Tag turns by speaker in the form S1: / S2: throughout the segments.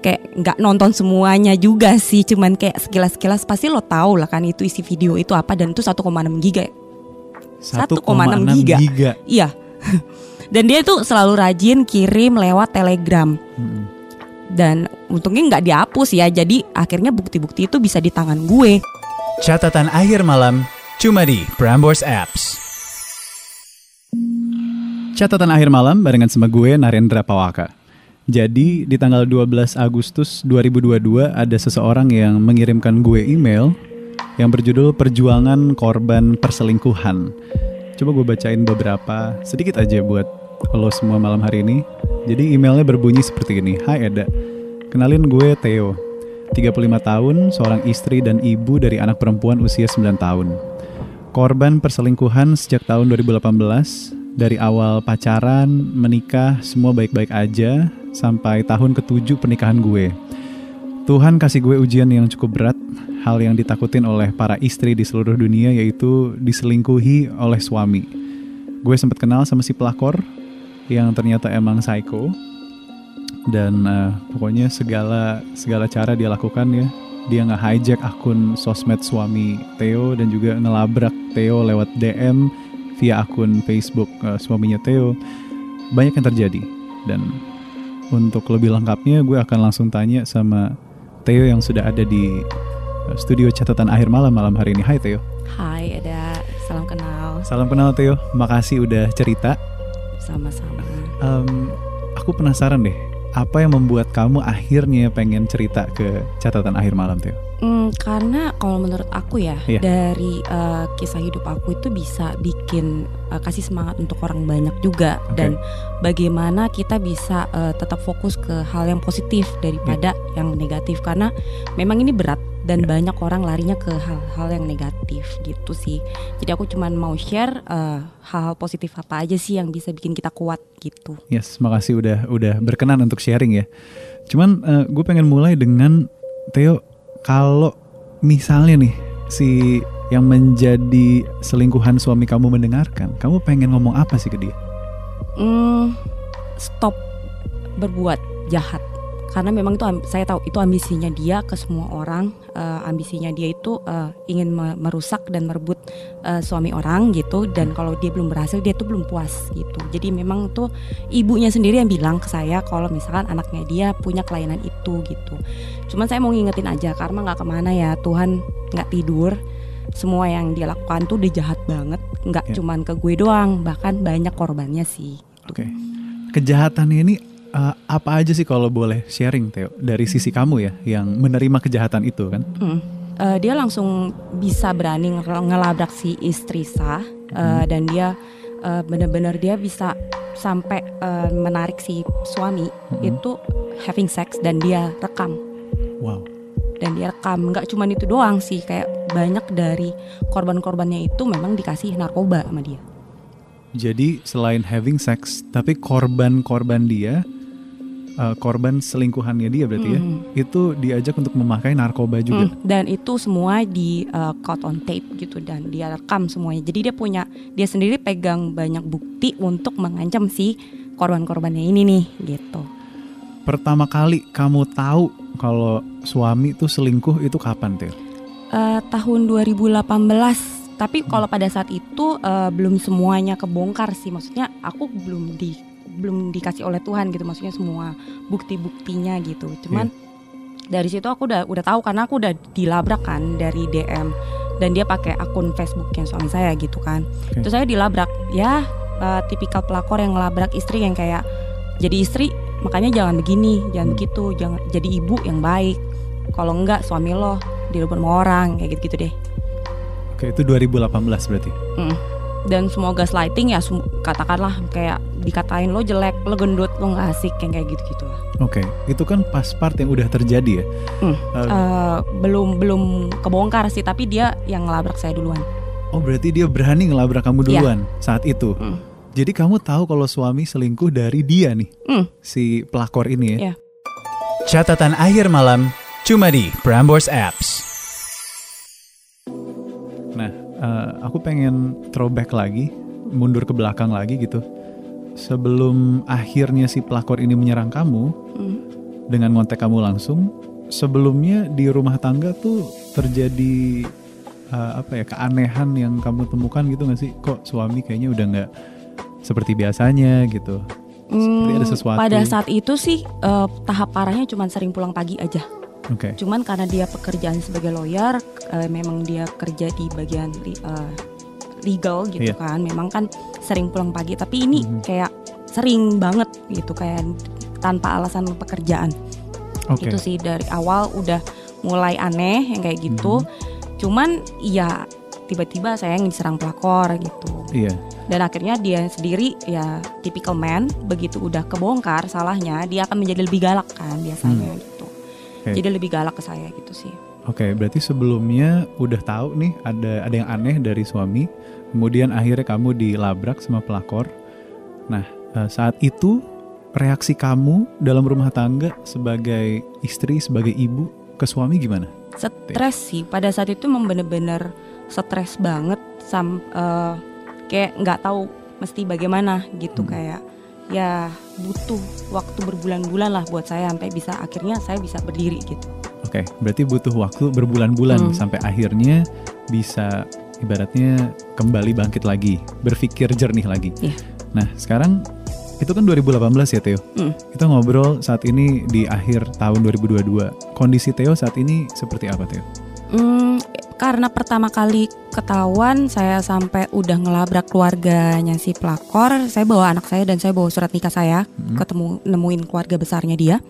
S1: kayak nggak nonton semuanya juga sih cuman kayak sekilas-sekilas pasti lo tahu lah kan itu isi video itu apa dan itu 1,6 giga
S2: 1,6
S1: giga.
S2: giga.
S1: iya dan dia tuh selalu rajin kirim lewat telegram
S2: Mm-mm.
S1: dan untungnya nggak dihapus ya jadi akhirnya bukti-bukti itu bisa di tangan gue
S3: Catatan akhir malam cuma di Prambors Apps.
S2: Catatan akhir malam barengan sama gue Narendra Pawaka. Jadi di tanggal 12 Agustus 2022 ada seseorang yang mengirimkan gue email yang berjudul Perjuangan Korban Perselingkuhan. Coba gue bacain beberapa sedikit aja buat lo semua malam hari ini. Jadi emailnya berbunyi seperti ini. Hai Eda, kenalin gue Theo. 35 tahun, seorang istri dan ibu dari anak perempuan usia 9 tahun. Korban perselingkuhan sejak tahun 2018 dari awal pacaran, menikah, semua baik-baik aja sampai tahun ketujuh pernikahan gue. Tuhan kasih gue ujian yang cukup berat, hal yang ditakutin oleh para istri di seluruh dunia yaitu diselingkuhi oleh suami. Gue sempat kenal sama si pelakor yang ternyata emang psycho dan eh, pokoknya segala segala cara dia lakukan ya. Dia nge-hijack akun sosmed suami Theo dan juga ngelabrak Theo lewat DM via akun Facebook eh, suaminya Theo. Banyak yang terjadi dan untuk lebih lengkapnya gue akan langsung tanya sama Theo yang sudah ada di eh, studio catatan akhir malam malam hari ini. Hai Theo.
S1: Hai ada salam kenal
S2: Salam kenal Theo. Makasih udah cerita.
S1: sama-sama
S2: Em, aku penasaran deh, apa yang membuat kamu akhirnya pengen cerita ke catatan akhir malam Theo?
S1: Hmm, karena kalau menurut aku ya
S2: Iya.
S1: dari eh, kisah hidup aku itu bisa bikin eh, kasih semangat untuk orang banyak juga
S2: Oke.
S1: dan bagaimana kita bisa eh, tetap fokus ke hal yang positif daripada yang negatif karena memang ini berat dan
S2: Iya.
S1: banyak orang larinya ke hal-hal yang negatif gitu sih. Jadi aku cuman mau share eh, hal-hal positif apa aja sih yang bisa bikin kita kuat gitu.
S2: Yes, makasih udah udah berkenan untuk sharing ya. Cuman gue pengen mulai dengan Theo, kalau misalnya nih si yang menjadi selingkuhan suami kamu mendengarkan, kamu pengen ngomong apa sih ke dia?
S1: Hmm, stop berbuat jahat karena memang itu saya tahu itu ambisinya dia ke semua orang Eh, ambisinya dia itu eh, ingin me- merusak dan merebut eh, suami orang gitu. Dan kalau dia belum berhasil dia tuh belum puas gitu. Jadi memang tuh ibunya sendiri yang bilang ke saya kalau misalkan anaknya dia punya kelainan itu gitu. Cuman saya mau ngingetin aja karena nggak ke mana ya Tuhan nggak tidur. Semua yang dia lakukan tuh udah jahat banget nggak
S2: Ya.
S1: cuman ke gue doang bahkan banyak korbannya sih.
S2: Oke. Kejahatannya ini eh, apa aja sih kalau boleh sharing Theo dari sisi kamu ya yang menerima kejahatan itu kan?
S1: Hmm. Eh, dia langsung bisa berani ngel- ngelabrak si istri sah eh, dan dia eh, bener-bener dia bisa sampai eh, menarik si suami
S2: Mhm.
S1: itu having sex dan dia rekam
S2: Wow.
S1: dan dia rekam nggak cuma itu doang sih kayak banyak dari korban-korbannya itu memang dikasih narkoba sama dia
S2: Jadi selain having sex, tapi korban-korban dia, eh, korban selingkuhannya dia berarti ya,
S1: Mhm.
S2: itu diajak untuk memakai narkoba juga.
S1: Hmm, dan itu semua di uh, caught on tape gitu dan dia rekam semuanya. Jadi dia punya dia sendiri pegang banyak bukti untuk mengancam si korban-korbannya ini nih gitu.
S2: Pertama kali kamu tahu kalau suami itu selingkuh itu kapan Theo?
S1: Eh, tahun 2018 tapi kalau pada saat itu eh, belum semuanya kebongkar sih maksudnya aku belum di belum dikasih oleh Tuhan gitu maksudnya semua bukti-buktinya gitu cuman dari situ aku udah udah tahu karena aku udah dilabrak kan dari DM dan dia pakai akun Facebook yang suami saya gitu kan
S2: Oke.
S1: terus saya dilabrak ya eh, tipikal pelakor yang ngelabrak istri yang kayak jadi istri makanya jangan begini jangan
S2: Hmm.
S1: begitu jangan jadi ibu yang baik kalau enggak suami lo direbut sama orang kayak gitu gitu deh
S2: Oke, itu 2018 berarti.
S1: Mm. Dan semua gaslighting ya katakanlah kayak dikatain lo jelek lo gendut lo nggak asik yang kayak gitu gitu lah
S2: Oke, itu kan pas part yang udah terjadi ya.
S1: Hmm.
S2: Eh,
S1: Eh, belum belum kebongkar sih tapi dia yang ngelabrak saya duluan
S2: oh, berarti dia berani ngelabrak kamu
S1: Iya.
S2: duluan saat itu.
S1: Mm.
S2: Jadi kamu tahu kalau suami selingkuh dari dia nih,
S1: Mm.
S2: si pelakor ini ya.
S1: Iya.
S3: Catatan akhir malam cuma di Prambors Apps.
S2: Eh, aku pengen throwback lagi, mundur ke belakang lagi gitu. Sebelum akhirnya si pelakor ini menyerang kamu,
S1: Mm.
S2: dengan ngontek kamu langsung. Sebelumnya di rumah tangga tuh terjadi uh, apa ya keanehan yang kamu temukan gitu gak sih? Kok suami kayaknya udah nggak seperti biasanya gitu? Seperti ada
S1: Hmm,
S2: sesuatu.
S1: Pada saat itu sih eh, tahap parahnya cuma sering pulang pagi aja.
S2: Oke.
S1: Cuman karena dia pekerjaan sebagai lawyer, eh, memang dia kerja di bagian li- eh, legal gitu
S2: Iya.
S1: kan. Memang kan sering pulang pagi. Tapi ini
S2: Mhm.
S1: kayak sering banget gitu kayak tanpa alasan pekerjaan.
S2: Oke.
S1: Itu sih dari awal udah mulai aneh yang kayak gitu.
S2: Mhm.
S1: Cuman ya tiba-tiba saya yang diserang pelakor gitu.
S2: Iya.
S1: Dan akhirnya dia sendiri ya typical man begitu udah kebongkar salahnya dia akan menjadi lebih galak kan biasanya gitu.
S2: Hmm. Oke.
S1: Jadi lebih galak ke saya gitu sih.
S2: Oke, berarti sebelumnya udah tahu nih ada ada yang aneh dari suami, kemudian akhirnya kamu dilabrak sama pelakor. Nah, eh, saat itu reaksi kamu dalam rumah tangga sebagai istri, sebagai ibu ke suami gimana?
S1: Stres sih pada saat itu memang bener-bener stres banget sam eh, kayak nggak tahu mesti bagaimana gitu
S2: Hmm.
S1: kayak ya butuh waktu berbulan-bulan lah buat saya sampai bisa akhirnya saya bisa berdiri gitu.
S2: Oke, berarti butuh waktu berbulan-bulan
S1: Hmm.
S2: sampai akhirnya bisa ibaratnya kembali bangkit lagi, berpikir jernih lagi.
S1: Iya.
S2: Nah, sekarang itu kan 2018 ya Theo.
S1: Mm.
S2: Kita ngobrol saat ini di akhir tahun 2022. Kondisi Theo saat ini seperti apa Theo?
S1: Hmm, karena pertama kali ketahuan saya sampai udah ngelabrak keluarganya si pelakor, saya bawa anak saya dan saya bawa surat nikah saya
S2: Hmm.
S1: ketemu nemuin keluarga besarnya dia.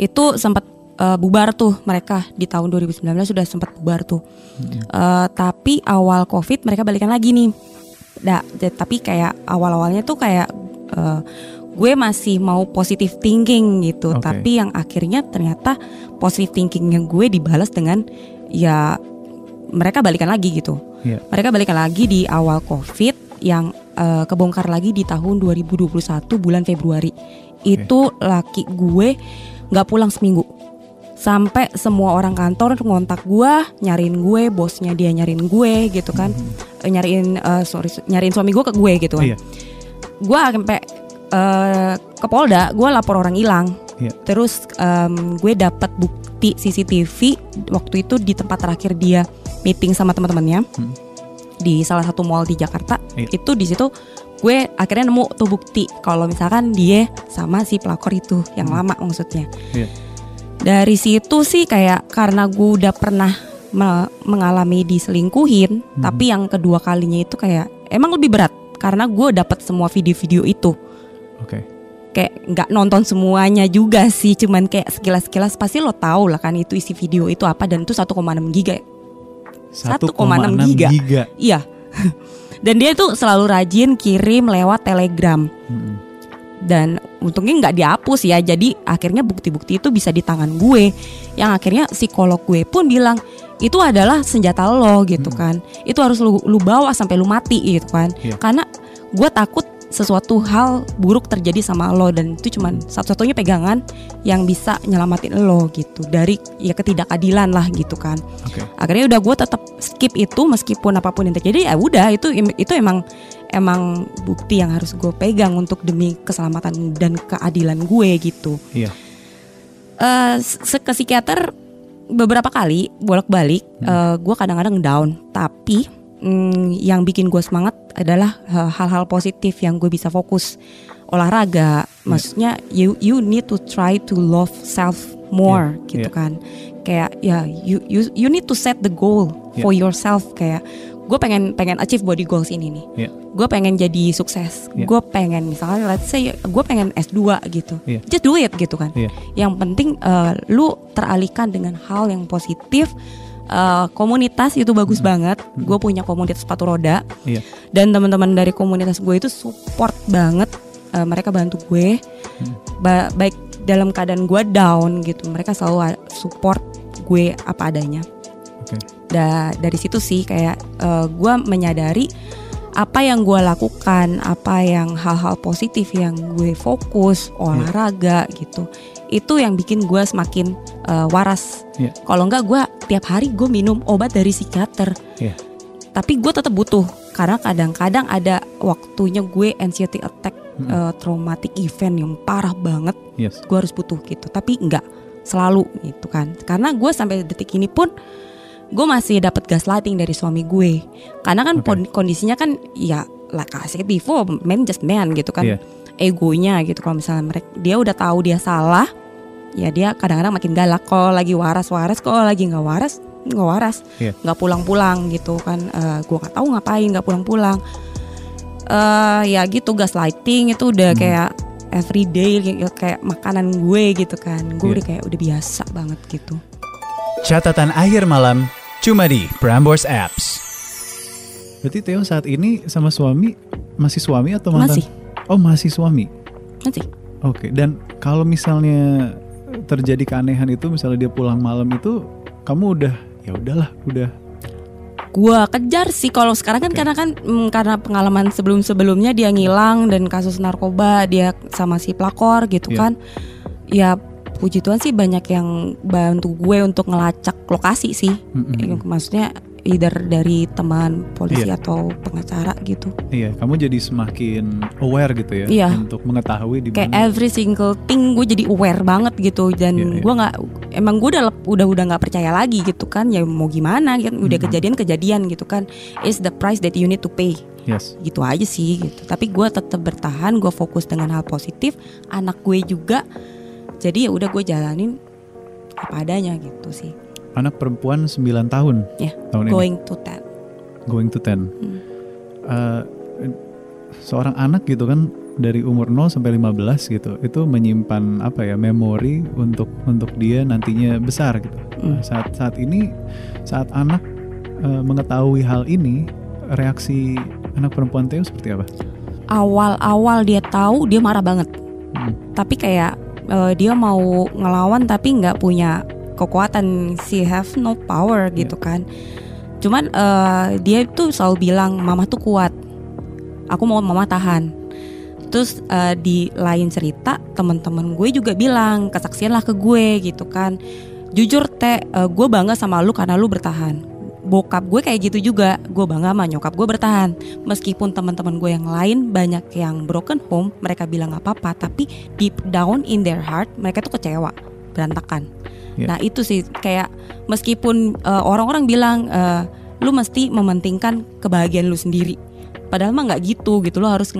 S1: Itu sempat eh, bubar tuh mereka di tahun 2019 sudah sempat bubar tuh. Eh, tapi awal covid mereka balikan lagi nih. Nah, tapi kayak awal-awalnya tuh kayak eh, gue masih mau positive thinking gitu.
S2: Oke.
S1: Tapi yang akhirnya ternyata positive thinkingnya gue dibalas dengan ya mereka balikan lagi gitu.
S2: Iya.
S1: Mereka balikan lagi di awal covid yang eh, kebongkar lagi di tahun 2021 bulan Februari. Itu laki gue nggak pulang seminggu sampai semua orang kantor ngontak gue nyariin gue bosnya dia nyariin gue gitu kan Eh, nyariin eh, sorry nyariin suami gue ke gue gitu kan
S2: Iya.
S1: gue sampai eh, ke Polda gue lapor orang hilang
S2: Iya.
S1: terus em, gue dapat bukti CCTV waktu itu di tempat terakhir dia meeting sama teman-temannya
S2: Hmm.
S1: di salah satu mall di Jakarta
S2: Iya.
S1: itu di situ gue akhirnya nemu tuh bukti kalau misalkan dia sama si pelakor itu yang
S2: Hmm.
S1: lama maksudnya
S2: Iya.
S1: dari situ sih kayak karena gue udah pernah me- mengalami diselingkuhin
S2: Hmm.
S1: tapi yang kedua kalinya itu kayak emang lebih berat karena gue dapat semua video-video itu. Kayak nggak nonton semuanya juga sih cuman kayak sekilas-sekilas pasti lo tahu lah kan itu isi video itu apa dan itu 1,6 giga 1,6 giga.
S2: giga.
S1: iya dan dia tuh selalu rajin kirim lewat telegram
S2: Mm-mm.
S1: dan untungnya nggak dihapus ya jadi akhirnya bukti-bukti itu bisa di tangan gue yang akhirnya psikolog gue pun bilang itu adalah senjata lo gitu
S2: Hmm.
S1: kan itu harus lu, lu bawa sampai lu mati gitu kan
S2: Iya.
S1: karena gue takut sesuatu hal buruk terjadi sama lo dan itu cuman satu-satunya pegangan yang bisa nyelamatin lo gitu dari ya ketidakadilan lah gitu kan
S2: Oke.
S1: akhirnya udah gue tetap skip itu meskipun apa pun yang terjadi ya udah itu itu emang emang bukti yang harus gue pegang untuk demi keselamatan dan keadilan gue gitu
S2: Iya.
S1: eh se- ke psikiater beberapa kali bolak-balik eh, gue kadang-kadang down tapi mm, yang bikin gue semangat adalah eh, hal-hal positif yang gue bisa fokus olahraga maksudnya you you need to try to love self more
S2: Iya,
S1: gitu
S2: iya.
S1: kan kayak ya you you you need to set the goal for yourself kayak gue pengen pengen achieve body goals ini nih
S2: Iya.
S1: gue pengen jadi sukses
S2: Iya.
S1: gue pengen misalnya let's say gue pengen S2 gitu
S2: Iya.
S1: just do it gitu kan
S2: Iya.
S1: yang penting eh, lu teralihkan dengan hal yang positif Eh, komunitas itu bagus banget. Gue punya komunitas sepatu roda.
S2: Iya.
S1: dan teman-teman dari komunitas gue itu support banget Eh, mereka bantu gue. Ba- baik dalam keadaan gue down gitu mereka selalu support gue apa adanya.
S2: Oke.
S1: da dari situ sih kayak eh, gue menyadari apa yang gue lakukan apa yang hal-hal positif yang gue fokus olahraga gitu. Itu yang bikin gue semakin eh, waras.
S2: Iya.
S1: kalau enggak gue tiap hari gue minum obat dari psikiater
S2: Iya.
S1: tapi gue tetap butuh karena kadang-kadang ada waktunya gue anxiety attack uh, traumatic event yang parah banget.
S2: Yes.
S1: gue harus butuh gitu. Tapi enggak selalu gitu kan. Karena gue sampai detik ini pun gue masih dapat gaslighting dari suami gue. Karena kan pon- kondisinya kan ya I said before man just man gitu kan.
S2: Iya.
S1: egonya gitu kalau misalnya mereka dia udah tahu dia salah ya dia kadang-kadang makin galak. Kalau lagi waras waras kalau lagi nggak waras nggak waras.
S2: Iya.
S1: nggak pulang-pulang gitu kan. Eh gue nggak tahu ngapain nggak pulang-pulang. Eh ya gitu gaslighting itu udah
S2: Hmm.
S1: kayak everyday kayak, kayak makanan gue gitu kan. Gue
S2: Iya.
S1: udah kayak udah biasa banget gitu.
S3: Catatan akhir malam cuma di Prambors Apps.
S2: Berarti Theo saat ini sama suami masih suami atau mantan?
S1: Masih.
S2: Oh masih suami.
S1: nanti
S2: Oke. Dan kalau misalnya terjadi keanehan itu, misalnya dia pulang malam itu, kamu udah ya udahlah, udah.
S1: gue kejar sih kalau sekarang kan
S2: Oke.
S1: karena kan mm, karena pengalaman sebelum-sebelumnya dia ngilang dan kasus narkoba dia sama si pelakor gitu
S2: Iya.
S1: kan ya puji Tuhan sih banyak yang bantu gue untuk ngelacak lokasi sih
S2: Mm-mm.
S1: Eh, maksudnya either dari teman polisi
S2: Iya.
S1: atau pengacara gitu
S2: Iya, kamu jadi semakin aware gitu ya,
S1: Iya.
S2: untuk mengetahui di
S1: kayak every single thing gue jadi aware banget gitu dan
S2: Iya, iya.
S1: gue nggak emang gue udah udah udah nggak percaya lagi gitu kan ya mau gimana gitu udah
S2: Mhm.
S1: kejadian kejadian gitu kan is the price that you need to pay
S2: Yes.
S1: gitu aja sih gitu tapi gue tetap bertahan gue fokus dengan hal positif anak gue juga jadi ya udah gue jalanin apa adanya gitu sih
S2: Anak perempuan 9 tahun
S1: ya
S2: tahun ini.
S1: going to that
S2: Going to 10.
S1: Hmm.
S2: Eh, seorang anak gitu kan dari umur 0 sampai 15 gitu, itu menyimpan apa ya memori untuk untuk dia nantinya besar gitu.
S1: Hmm.
S2: Nah, saat saat ini saat anak eh, mengetahui hal ini, reaksi anak perempuan Theo seperti apa?
S1: awal-awal dia tahu dia marah banget
S2: Hmm.
S1: tapi kayak eh, dia mau ngelawan tapi nggak punya kekuatan. She have no power gitu kan. Cuman eh, dia tuh selalu bilang mama tuh kuat. Aku mau mama tahan. Terus eh, di lain cerita teman-teman gue juga bilang kesaksian lah ke gue gitu kan. Jujur teh eh, gue bangga sama lu karena lu bertahan bokap gue kayak gitu juga. Gue bangga sama nyokap gue bertahan. Meskipun teman-teman gue yang lain banyak yang broken home mereka bilang nggak apa-apa tapi deep down in their heart mereka tuh kecewa berantakan.
S2: Iya.
S1: nah itu sih kayak meskipun uh, orang-orang bilang uh, lu mesti mementingkan kebahagiaan lu sendiri padahal mah nggak gitu gitu lo harus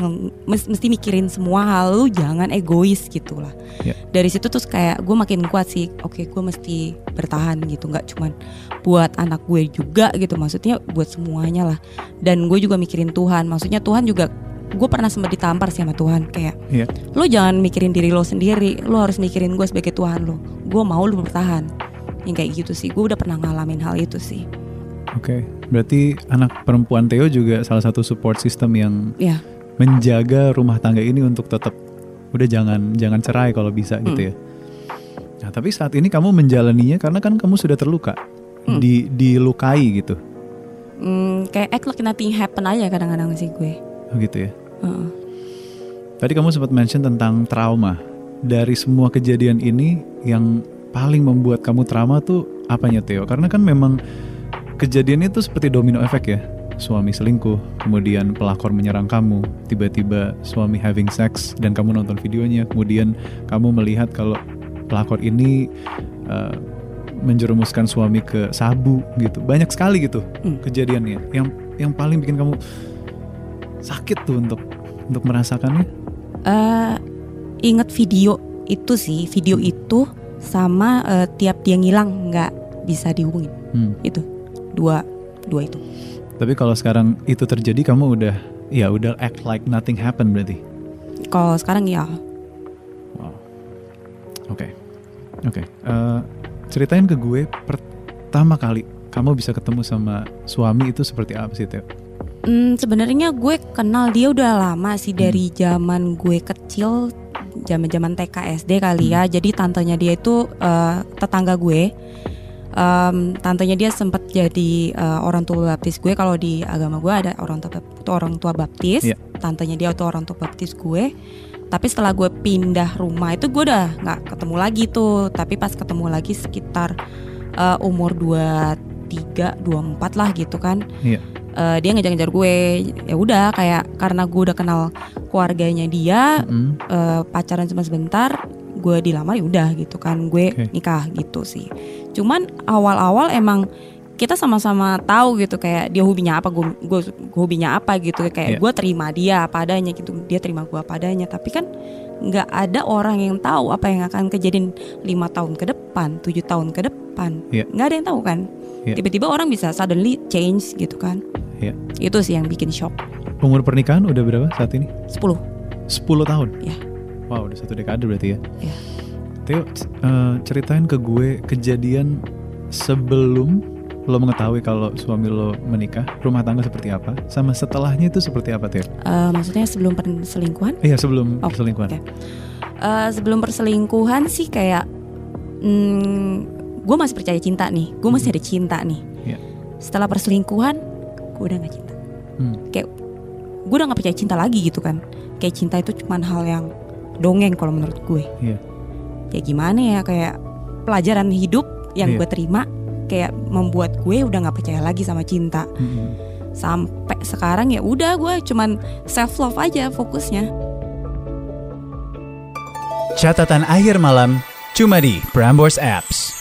S1: mesti mikirin semua hal. Lu jangan egois gitu lah.
S2: Iya.
S1: dari situ terus kayak gue makin kuat sih. Oke gue mesti bertahan gitu nggak cuman buat anak gue juga gitu maksudnya buat semuanya lah. Dan gue juga mikirin Tuhan. Maksudnya Tuhan juga gue pernah sempat ditampar sih sama Tuhan. Kayak
S2: Iya.
S1: lo jangan mikirin diri lo sendiri. Lo harus mikirin gue sebagai Tuhan lo gue mau lo bertahan. Yang kayak gitu sih. Gue udah pernah ngalamin hal itu sih
S2: Oke, berarti anak perempuan Theo juga salah satu support system yang
S1: ya
S2: menjaga rumah tangga ini untuk tetap udah jangan jangan cerai kalau bisa gitu
S1: Hmm.
S2: ya. Nah, tapi saat ini kamu menjalaninya karena kan kamu sudah terluka,
S1: Hmm.
S2: di dilukai gitu.
S1: Hmm, kayak act like nothing happen aja kadang-kadang sih gue
S2: Oh, gitu ya. Tadi kamu sempat mention tentang trauma. Dari semua kejadian ini yang paling membuat kamu trauma tuh apanya Theo? Karena kan memang kejadiannya tuh seperti domino efek ya. Suami selingkuh, kemudian pelakor menyerang kamu, tiba-tiba suami having sex dan kamu nonton videonya, kemudian kamu melihat kalau pelakor ini uh, menjerumuskan suami ke sabu gitu. Banyak sekali gitu
S1: Hmm.
S2: kejadiannya. Yang yang paling bikin kamu sakit tuh untuk untuk merasakannya.
S1: eh inget video itu sih video itu sama eh, tiap dia ngilang nggak bisa dihubungin
S2: Hmm.
S1: itu dua dua itu
S2: Tapi kalau sekarang itu terjadi kamu udah ya udah act like nothing happened berarti.
S1: kalau sekarang ya
S2: Wow. Oke. Oke. Eh, ceritain ke gue pertama kali kamu bisa ketemu sama suami itu seperti apa sih Teo?
S1: Hmm, sebenarnya gue kenal dia udah lama sih dari zaman gue kecil, zaman-zaman TK SD kali ya. Jadi tantenya dia itu eh, tetangga gue. Em, tantenya dia sempat jadi eh, orang tua baptis gue. Kalau di agama gue ada orang tua orang tua baptis.
S2: Iya.
S1: Tantenya dia itu orang tua baptis gue. Tapi setelah gue pindah rumah itu gue udah nggak ketemu lagi tuh. Tapi pas ketemu lagi sekitar eh, umur 23, 24 lah gitu kan
S2: Iya.
S1: eh, dia ngejar-ngejar gue ya udah kayak karena gue udah kenal keluarganya dia
S2: Mm.
S1: eh, pacaran cuma sebentar gue dilamar ya udah gitu kan gue
S2: Oke.
S1: nikah gitu sih cuman awal-awal emang kita sama-sama tahu gitu kayak dia hobinya apa gue hobinya apa gitu kayak gue terima dia apa adanya gitu dia terima gue apa adanya tapi kan nggak ada orang yang tahu apa yang akan kejadian lima tahun ke depan tujuh tahun ke depan nggak ada yang tahu kan
S2: Iya.
S1: tiba-tiba orang bisa suddenly change gitu kan
S2: Iya.
S1: itu sih yang bikin shock
S2: Umur pernikahan udah berapa saat ini?
S1: 10
S2: 10 tahun.
S1: Iya.
S2: Wow, udah satu dekade berarti ya.
S1: Iya.
S2: Theo, c- eh, ceritain ke gue kejadian sebelum lo mengetahui kalau suami lo menikah, rumah tangga seperti apa, sama setelahnya itu seperti apa, Theo?
S1: Eh, maksudnya sebelum perselingkuhan
S2: Iya, sebelum
S1: Oh,
S2: perselingkuhan.
S1: oke. Eh, sebelum perselingkuhan sih kayak hmm, gue masih percaya cinta nih gue masih ada cinta nih
S2: Iya.
S1: setelah perselingkuhan gue udah nggak cinta
S2: Hmm.
S1: kayak gue udah nggak percaya cinta lagi gitu kan kayak cinta itu cuman hal yang dongeng kalau menurut gue
S2: Iya.
S1: Ya gimana ya kayak pelajaran hidup yang
S2: Iya.
S1: gue terima kayak membuat gue udah nggak percaya lagi sama cinta
S2: Mm-mm.
S1: sampai sekarang ya udah gue cuman self love aja fokusnya
S3: Catatan akhir malam cuma di Prambors Apps.